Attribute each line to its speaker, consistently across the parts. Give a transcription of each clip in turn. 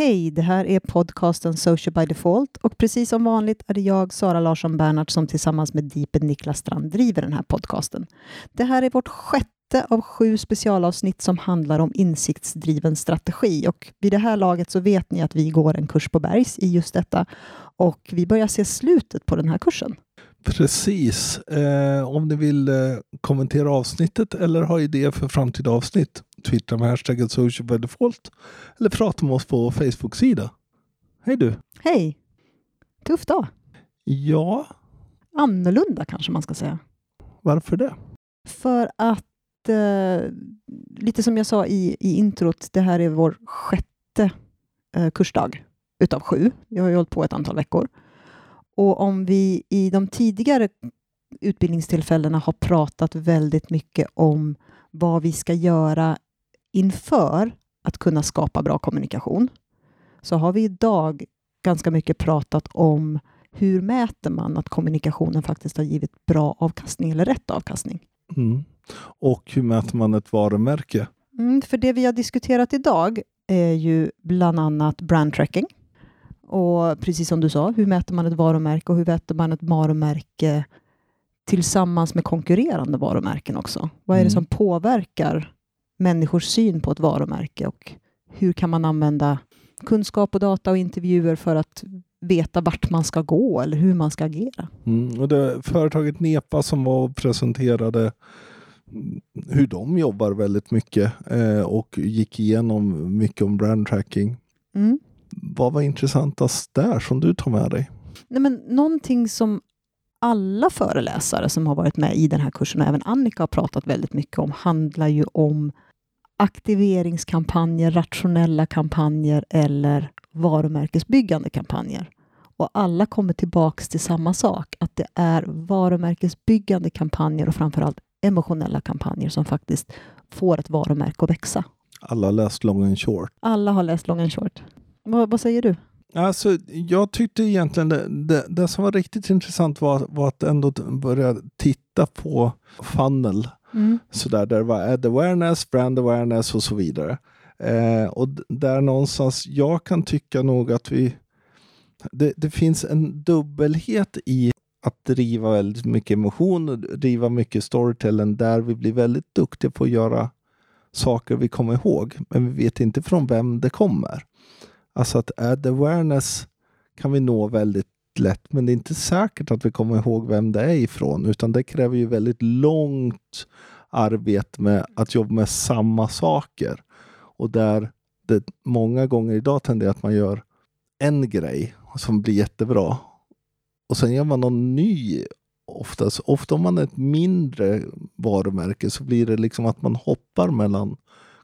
Speaker 1: Hej, det här är podcasten Social by Default och precis som vanligt är det jag, Sara Larsson Bernhardt, som tillsammans med Deepen Niklas Strand driver den här podcasten. Det här är vårt sjätte av sju specialavsnitt som handlar om insiktsdriven strategi och vid det här laget så vet ni att vi går en kurs på Bergs i just detta och vi börjar se slutet på den här kursen.
Speaker 2: Precis. Eh, om ni vill eh, kommentera avsnittet eller ha idéer för framtida avsnitt, twittra med hashtaggen social by default eller prata med oss på Facebook-sida. Hej du!
Speaker 1: Hej! Tuff dag.
Speaker 2: Ja,
Speaker 1: Annorlunda kanske man ska säga.
Speaker 2: varför det?
Speaker 1: För att, eh, lite som jag sa i, i introt, det här är vår sjätte eh, kursdag utav sju. Vi har ju hållit på ett antal veckor. Och om vi i de tidigare utbildningstillfällena har pratat väldigt mycket om vad vi ska göra inför att kunna skapa bra kommunikation, så har vi idag ganska mycket pratat om hur mäter man att kommunikationen faktiskt har givit bra avkastning eller rätt avkastning?
Speaker 2: Mm. Och hur mäter man ett varumärke?
Speaker 1: Mm, för det vi har diskuterat idag är ju bland annat brand tracking. Och precis som du sa, hur mäter man ett varumärke och hur mäter man ett varumärke tillsammans med konkurrerande varumärken också? Vad är det
Speaker 2: Mm.
Speaker 1: som påverkar människors syn på ett varumärke och hur kan man använda kunskap och data och intervjuer för att veta vart man ska gå eller hur man ska agera?
Speaker 2: Mm. Och det, företaget Nepa som var och presenterade mm, hur de jobbar väldigt mycket eh, och gick igenom mycket om brand tracking.
Speaker 1: Mm.
Speaker 2: Vad var intressantast där som du tar med dig?
Speaker 1: Nej, men någonting som alla föreläsare som har varit med i den här kursen och även Annika har pratat väldigt mycket om handlar ju om aktiveringskampanjer, rationella kampanjer eller varumärkesbyggande kampanjer. Och alla kommer tillbaks till samma sak, att det är varumärkesbyggande kampanjer och framförallt emotionella kampanjer som faktiskt får ett varumärke att växa.
Speaker 2: Alla har läst long and short.
Speaker 1: Alla har läst long and short. Vad, vad säger du?
Speaker 2: Alltså, jag tyckte egentligen det, det, det som var riktigt intressant var, var att ändå börja titta på funnel. Mm. Sådär, där det var ad awareness, brand awareness och så vidare. Eh, och där någonstans, jag kan tycka nog att vi... Det, det finns en dubbelhet i att driva väldigt mycket emotion och driva mycket storytelling där vi blir väldigt duktiga på att göra saker vi kommer ihåg, men vi vet inte från vem det kommer. Alltså att ad awareness kan vi nå väldigt lätt, men det är inte säkert att vi kommer ihåg vem det är ifrån, utan det kräver ju väldigt långt arbete med att jobba med samma saker. Och där det många gånger idag tenderar att man gör en grej som blir jättebra och sen gör man någon ny oftast. Ofta om man är ett mindre varumärke så blir det liksom att man hoppar mellan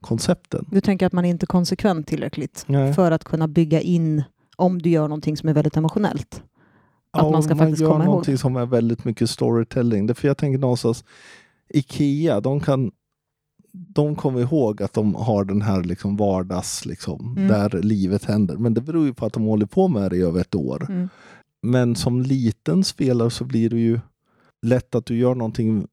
Speaker 2: koncepten.
Speaker 1: Du tänker att man är inte är konsekvent tillräckligt
Speaker 2: Nej.
Speaker 1: för att kunna bygga in om du gör någonting som är väldigt emotionellt. Att man ska faktiskt
Speaker 2: gör
Speaker 1: komma ihåg.
Speaker 2: någonting som är väldigt mycket storytelling. Därför jag tänker någonstans Ikea, de kan de kommer ihåg att de har den här liksom vardags, liksom,
Speaker 1: Mm.
Speaker 2: där livet händer. Men det beror ju på att de håller på med det i över ett år.
Speaker 1: Mm.
Speaker 2: Men som liten spelare så blir det ju lätt att du gör någonting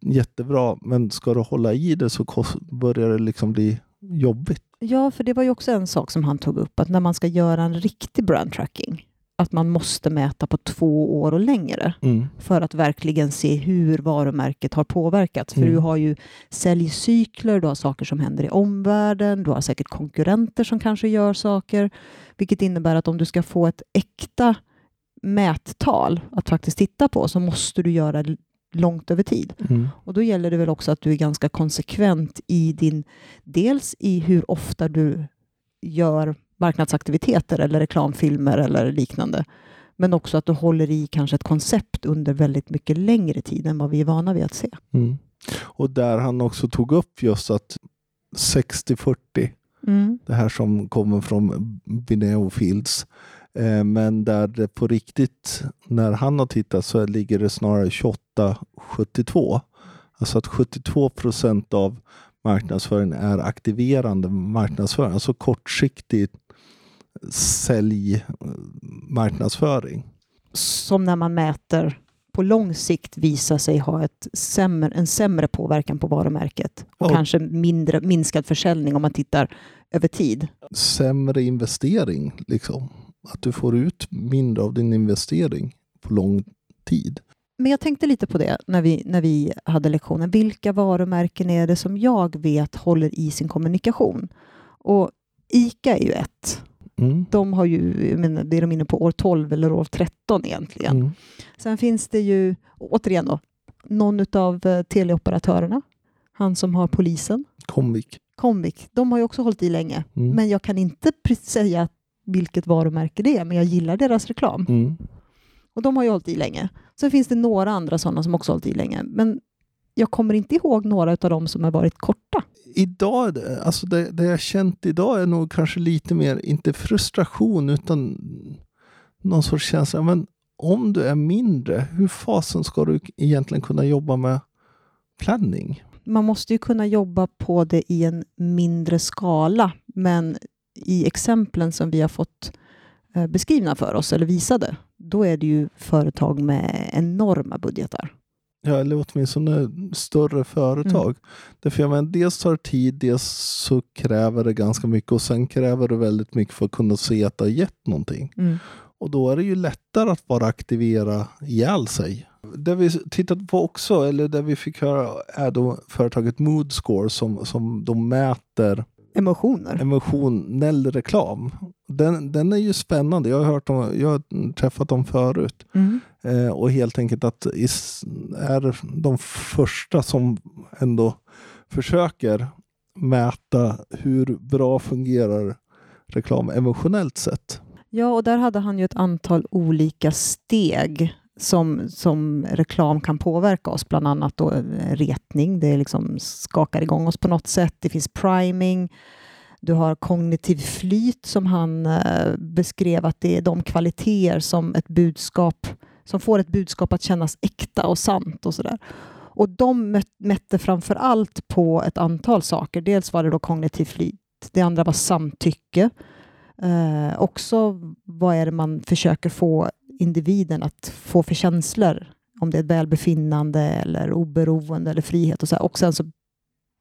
Speaker 2: jättebra, men ska du hålla i det så börjar det liksom bli jobbigt.
Speaker 1: Ja, för det var ju också en sak som han tog upp, att när man ska göra en riktig brand tracking, att man måste mäta på två år och längre
Speaker 2: Mm.
Speaker 1: för att verkligen se hur varumärket har påverkats. För
Speaker 2: Mm.
Speaker 1: du har ju säljcykler, du har saker som händer i omvärlden, du har säkert konkurrenter som kanske gör saker, vilket innebär att om du ska få ett äkta mättal att faktiskt titta på så måste du göra det långt över tid.
Speaker 2: Mm.
Speaker 1: Och då gäller det väl också att du är ganska konsekvent i din, dels i hur ofta du gör marknadsaktiviteter eller reklamfilmer eller liknande. Men också att du håller i kanske ett koncept under väldigt mycket längre tid än vad vi är vana vid att se.
Speaker 2: Mm. Och där han också tog upp just att 60-40 det här som kommer från Bineo Fields. Eh, men där det på riktigt, när han har tittat så ligger det snarare 28-72. Alltså att 72 procent av marknadsföringen är aktiverande marknadsföring, alltså kortsiktig sälj marknadsföring.
Speaker 1: Som när man mäter på lång sikt visa sig ha ett sämre, en sämre påverkan på varumärket och ja. kanske mindre, minskad försäljning om man tittar över tid.
Speaker 2: Sämre investering, liksom. Att du får ut mindre av din investering på lång tid.
Speaker 1: Men jag tänkte lite på det när vi, när vi hade lektionen. Vilka varumärken är det som jag vet håller i sin kommunikation? Och ICA är ju ett. Mm. De har ju, menar, det är de inne på år 12 eller år 13 egentligen. Mm. Sen finns det ju, återigen då, någon av eh, teleoperatörerna. Han som har polisen.
Speaker 2: Comvik.
Speaker 1: Comvik. De har ju också hållit i länge. Mm. Men jag kan inte säga vilket varumärke det är, men jag gillar deras reklam. Mm. Och de har ju hållit i länge. Sen finns det några andra sådana som också hållit i länge. Men jag kommer inte ihåg några av dem som har varit korta.
Speaker 2: Idag, alltså det, det jag känt idag är nog kanske lite mer, inte frustration, utan någon sorts känsla. Men om du är mindre, hur fasen ska du egentligen kunna jobba med planning?
Speaker 1: Man måste ju kunna jobba på det i en mindre skala, men i exemplen som vi har fått eh, beskrivna för oss eller visade, då är det ju företag med enorma budgetar.
Speaker 2: Ja, eller åtminstone större företag. Mm. Därför jag menar, dels tar det tid, dels så kräver det ganska mycket och sen kräver det väldigt mycket för att kunna se att det har gett någonting. Mm. Och då är det ju lättare att bara aktivera ihjäl sig. Det vi tittat på också, eller det vi fick höra, är då företaget Moodscore som, som de mäter
Speaker 1: Emotioner.
Speaker 2: Emotionell reklam. Den, den är ju spännande. Jag har, hört om, jag har träffat dem förut. Mm. Eh, och helt enkelt att is, är de första som ändå försöker mäta hur bra fungerar reklam emotionellt sett.
Speaker 1: Ja, och där hade han ju ett antal olika steg som, som reklam kan påverka oss, bland annat då eh, retning, det liksom skakar igång oss på något sätt. Det finns priming, du har kognitiv flyt som han eh, beskrev att det är de kvaliteter som ett budskap som får ett budskap att kännas äkta och sant och sådär. Och de mätte framför allt på ett antal saker. Dels var det då kognitiv flyt, det andra var samtycke. Eh, också vad är det man försöker få individen att få för känslor? Om det är välbefinnande eller oberoende eller frihet och så. Här. Och sen så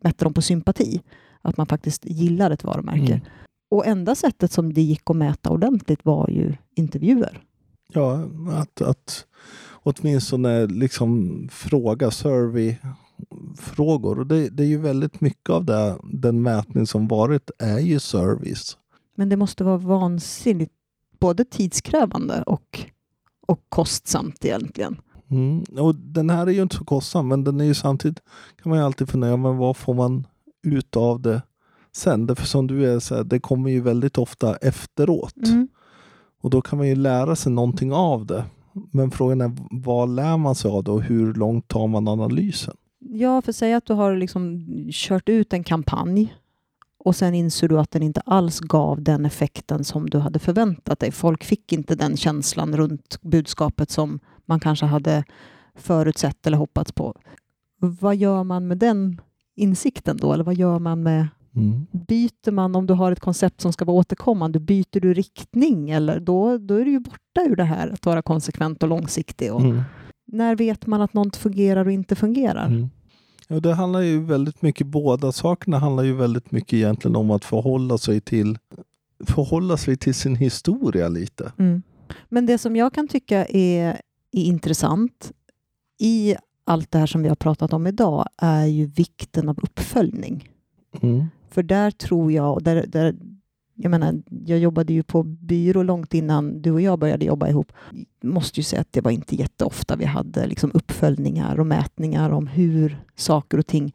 Speaker 1: mätte de på sympati, att man faktiskt gillar ett varumärke. Mm. Och enda sättet som det gick att mäta ordentligt var ju intervjuer.
Speaker 2: Ja, att, att åtminstone liksom fråga survey-frågor. Och det, det, är ju väldigt mycket av det, den mätning som varit är ju service.
Speaker 1: Men det måste vara vansinnigt både tidskrävande och, och kostsamt egentligen.
Speaker 2: Mm. Och den här är ju inte så kostsam, men den är ju samtidigt kan man ju alltid fundera, men vad får man ut av det sen? Därför som du är, så här, det kommer ju väldigt ofta efteråt. Mm. Och då kan man ju lära sig någonting av det. Men frågan är vad lär man sig av det och hur långt tar man analysen?
Speaker 1: Ja, för säg att du har liksom kört ut en kampanj och sen inser du att den inte alls gav den effekten som du hade förväntat dig. Folk fick inte den känslan runt budskapet som man kanske hade förutsett eller hoppats på. Vad gör man med den insikten då? Eller vad gör man med Mm. Byter man, om du har ett koncept som ska vara återkommande, byter du riktning eller då, då är du ju borta ur det här att vara konsekvent och långsiktig. Och mm. När vet man att något fungerar och inte fungerar? Mm.
Speaker 2: Ja, det handlar ju väldigt mycket, båda sakerna handlar ju väldigt mycket egentligen om att förhålla sig till, förhålla sig till sin historia lite. Mm.
Speaker 1: Men det som jag kan tycka är, är intressant i allt det här som vi har pratat om idag är ju vikten av uppföljning. Mm. För där tror jag, där, där, jag menar, jag jobbade ju på byrå långt innan du och jag började jobba ihop. Måste ju säga att det var inte jätteofta vi hade liksom uppföljningar och mätningar om hur saker och ting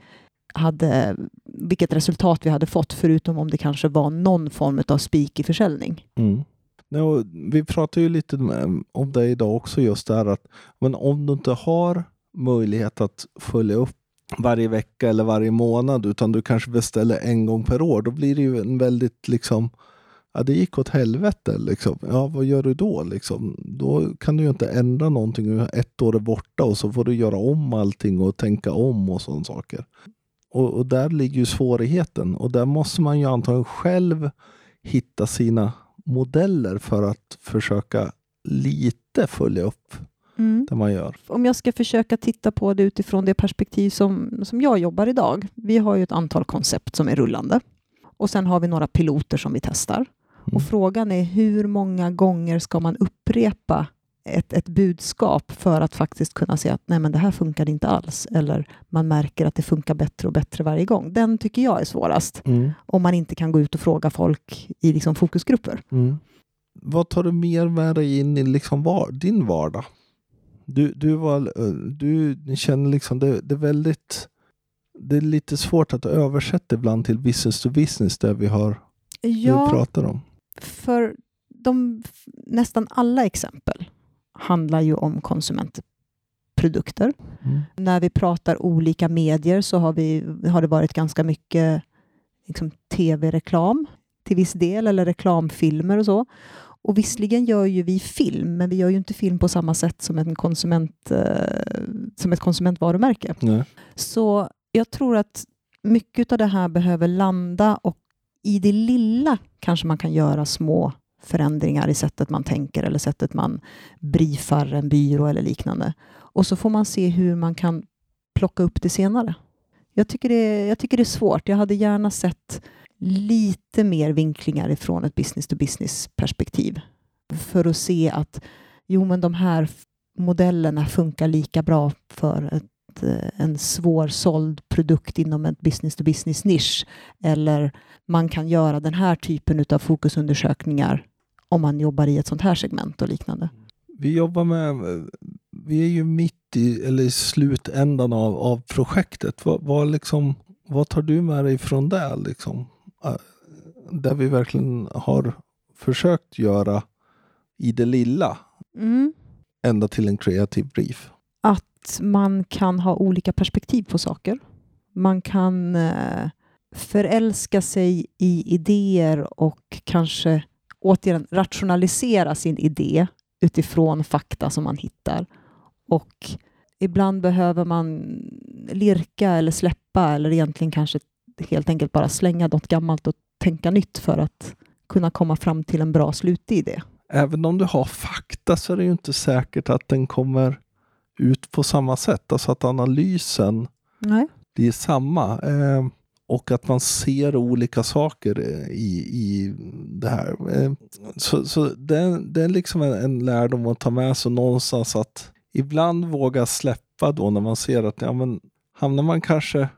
Speaker 1: hade, vilket resultat vi hade fått, förutom om det kanske var någon form av spik i försäljning. Mm.
Speaker 2: No, vi pratar ju lite om det idag också, just det här att men om du inte har möjlighet att följa upp varje vecka eller varje månad utan du kanske beställer en gång per år. Då blir det ju en väldigt liksom Ja, det gick åt helvete. Liksom. Ja, vad gör du då? Liksom? Då kan du ju inte ändra någonting. Ett år är borta och så får du göra om allting och tänka om och sådana saker. Och, och där ligger ju svårigheten. Och där måste man ju antagligen själv hitta sina modeller för att försöka lite följa upp mm. där man gör.
Speaker 1: Om jag ska försöka titta på det utifrån det perspektiv som, som jag jobbar idag. Vi har ju ett antal koncept som är rullande och sen har vi några piloter som vi testar. Mm. Och frågan är hur många gånger ska man upprepa ett, ett budskap för att faktiskt kunna se att nej, men det här funkar inte alls. Eller man märker att det funkar bättre och bättre varje gång. Den tycker jag är svårast. Mm. Om man inte kan gå ut och fråga folk i liksom fokusgrupper. Mm.
Speaker 2: Vad tar du mer med dig in i liksom var, din vardag? Du, du, var, du känner liksom det, det är väldigt det är lite svårt att översätta ibland till business to business, det vi har ja, vi pratar om.
Speaker 1: För de, nästan alla exempel handlar ju om konsumentprodukter. Mm. När vi pratar olika medier så har, vi, har det varit ganska mycket liksom, tv-reklam till viss del, eller reklamfilmer och så. Och visserligen gör ju vi film, men vi gör ju inte film på samma sätt som, en konsument, eh, som ett konsumentvarumärke. Nej. Så jag tror att mycket av det här behöver landa och i det lilla kanske man kan göra små förändringar i sättet man tänker eller sättet man briefar en byrå eller liknande. Och så får man se hur man kan plocka upp det senare. Jag tycker det, jag tycker det är svårt. Jag hade gärna sett lite mer vinklingar ifrån ett business to business perspektiv för att se att jo, men de här modellerna funkar lika bra för ett, eh, en svårsåld produkt inom en business to business nisch eller man kan göra den här typen av fokusundersökningar om man jobbar i ett sånt här segment och liknande.
Speaker 2: Vi jobbar med, vi är ju mitt i, eller i slutändan av, av projektet. Vad, vad, liksom, vad tar du med dig från det? Liksom? Äh, där vi verkligen har försökt göra i det lilla. Mm. Ända till en kreativ brief.
Speaker 1: Att man kan ha olika perspektiv på saker. Man kan eh, förälska sig i idéer och kanske återigen rationalisera sin idé utifrån fakta som man hittar. Och ibland behöver man lirka eller släppa eller egentligen kanske helt enkelt bara slänga något gammalt och tänka nytt för att kunna komma fram till en bra slutidé.
Speaker 2: Även om du har fakta så är det ju inte säkert att den kommer ut på samma sätt. Alltså att analysen Nej. är samma. Eh, och att man ser olika saker i, i det här. Eh, så, så det, det är liksom en, en lärdom att ta med sig någonstans att ibland våga släppa då när man ser att ja, men, hamnar man kanske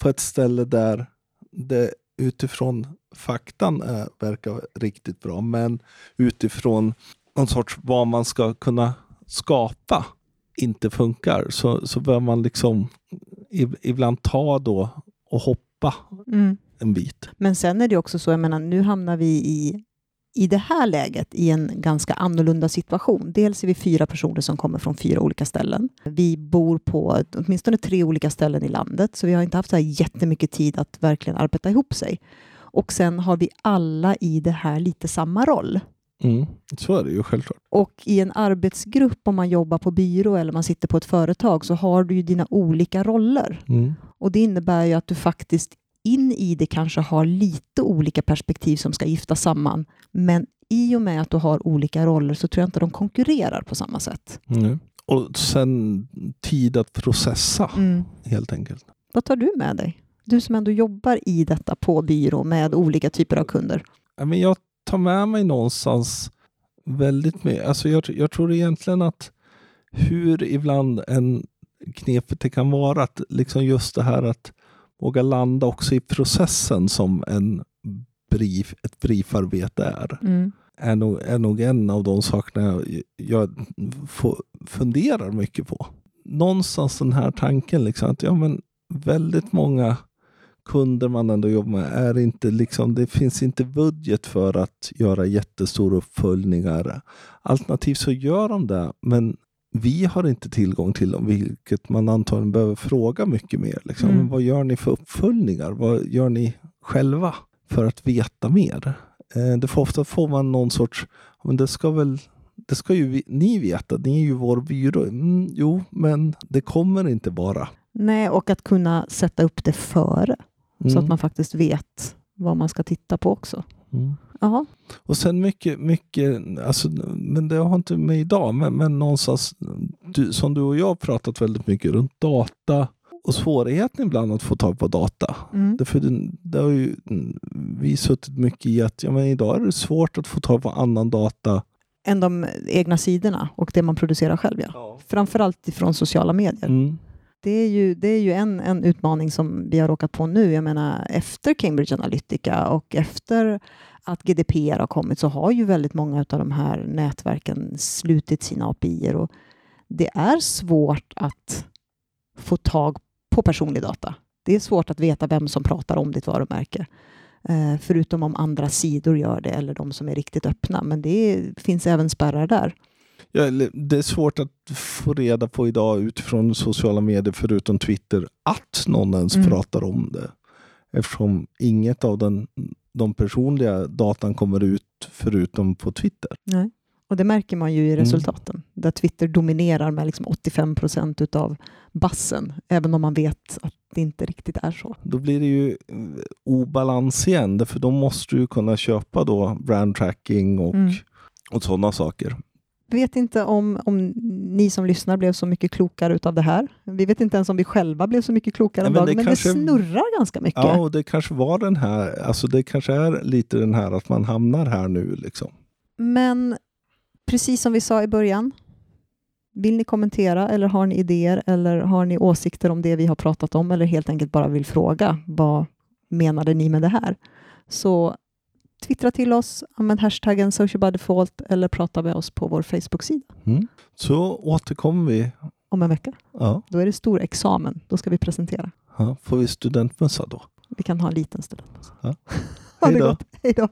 Speaker 2: på ett ställe där det utifrån faktan är, verkar riktigt bra, men utifrån någon sorts vad man ska kunna skapa inte funkar så, så bör man liksom ibland ta då och hoppa mm. en bit.
Speaker 1: Men sen är det också så, jag menar, nu hamnar vi i i det här läget i en ganska annorlunda situation. Dels är vi fyra personer som kommer från fyra olika ställen. Vi bor på åtminstone tre olika ställen i landet, så vi har inte haft så här jättemycket tid att verkligen arbeta ihop sig. Och sen har vi alla i det här lite samma roll.
Speaker 2: Mm, så är det ju självklart.
Speaker 1: Och i en arbetsgrupp, om man jobbar på byrå eller man sitter på ett företag, så har du ju dina olika roller. Mm. Och det innebär ju att du faktiskt in i det kanske har lite olika perspektiv som ska gifta samman. Men i och med att du har olika roller så tror jag inte de konkurrerar på samma sätt.
Speaker 2: Mm. Och sen tid att processa mm. helt enkelt.
Speaker 1: Vad tar du med dig? Du som ändå jobbar i detta på byrå med olika typer av kunder.
Speaker 2: Jag tar med mig någonstans väldigt mycket. Alltså jag, jag tror egentligen att hur ibland en knepet det kan vara att liksom just det här att våga landa också i processen som en brief, ett briefarbete är. Mm. Är, nog, är nog en av de sakerna jag, jag funderar mycket på. Någonstans den här tanken liksom att ja, men väldigt många kunder man ändå jobbar med är inte liksom, det finns inte budget för att göra jättestora uppföljningar. Alternativt så gör de det, men vi har inte tillgång till dem, vilket man antagligen behöver fråga mycket mer. Liksom. Mm. vad gör ni för uppföljningar? Vad gör ni själva för att veta mer? Eh, det får ofta får man någon sorts, men det ska väl det ska ju ni veta, ni är ju vår byrå. Mm, jo, men det kommer inte bara.
Speaker 1: Nej, och att kunna sätta upp det före, mm. så att mm. man faktiskt vet vad man ska titta på också.
Speaker 2: Mm.
Speaker 1: Jaha.
Speaker 2: Och sen mycket, mycket, alltså, men det har inte med idag, men, men någonstans du, som du och jag har pratat väldigt mycket runt data och svårigheten ibland att få tag på data.
Speaker 1: Mm.
Speaker 2: Därför det, det har ju vi suttit mycket i att ja, men idag är det svårt att få tag på annan data.
Speaker 1: Än de egna sidorna och det man producerar själv. Ja.
Speaker 2: Ja.
Speaker 1: Framförallt ifrån sociala medier.
Speaker 2: Mm.
Speaker 1: Det är ju, det är ju en, en utmaning som vi har råkat på nu. Jag menar, efter Cambridge Analytica och efter att GDPR har kommit så har ju väldigt många av de här nätverken slutit sina API och det är svårt att få tag på personlig data. Det är svårt att veta vem som pratar om ditt varumärke. Eh, förutom om andra sidor gör det eller de som är riktigt öppna. Men det är, finns även spärrar där.
Speaker 2: Ja, det är svårt att få reda på idag utifrån sociala medier förutom Twitter att någon ens
Speaker 1: Mm.
Speaker 2: pratar om det. Eftersom inget av den, de personliga datan kommer ut förutom på Twitter.
Speaker 1: Nej. Och det märker man ju i resultaten, där Twitter dominerar med liksom 85 procent utav bassen, även om man vet att det inte riktigt är så.
Speaker 2: Då blir det ju eh, obalans igen, för då måste du kunna köpa då brand tracking och,
Speaker 1: Mm.
Speaker 2: och sådana saker.
Speaker 1: Vet inte om, om ni som lyssnar blev så mycket klokare utav det här. Vi vet inte ens om vi själva blev så mycket klokare en
Speaker 2: men
Speaker 1: dag,
Speaker 2: det
Speaker 1: men
Speaker 2: kanske-
Speaker 1: det snurrar ganska mycket.
Speaker 2: Ja, och det kanske var den här, alltså det kanske är lite den här att man hamnar här nu liksom.
Speaker 1: Men precis som vi sa i början, vill ni kommentera eller har ni idéer eller har ni åsikter om det vi har pratat om eller helt enkelt bara vill fråga vad menade ni med det här? Så twittra till oss, använd hashtaggen social by default eller prata med oss på vår Facebook-sida
Speaker 2: Mm. Så återkommer vi.
Speaker 1: om en vecka.
Speaker 2: Ja,
Speaker 1: Då är det stor examen, då ska vi presentera.
Speaker 2: ja. Får vi studentmössa då?
Speaker 1: Vi kan ha en liten stund.
Speaker 2: Ja.
Speaker 1: ha det gott, hej då!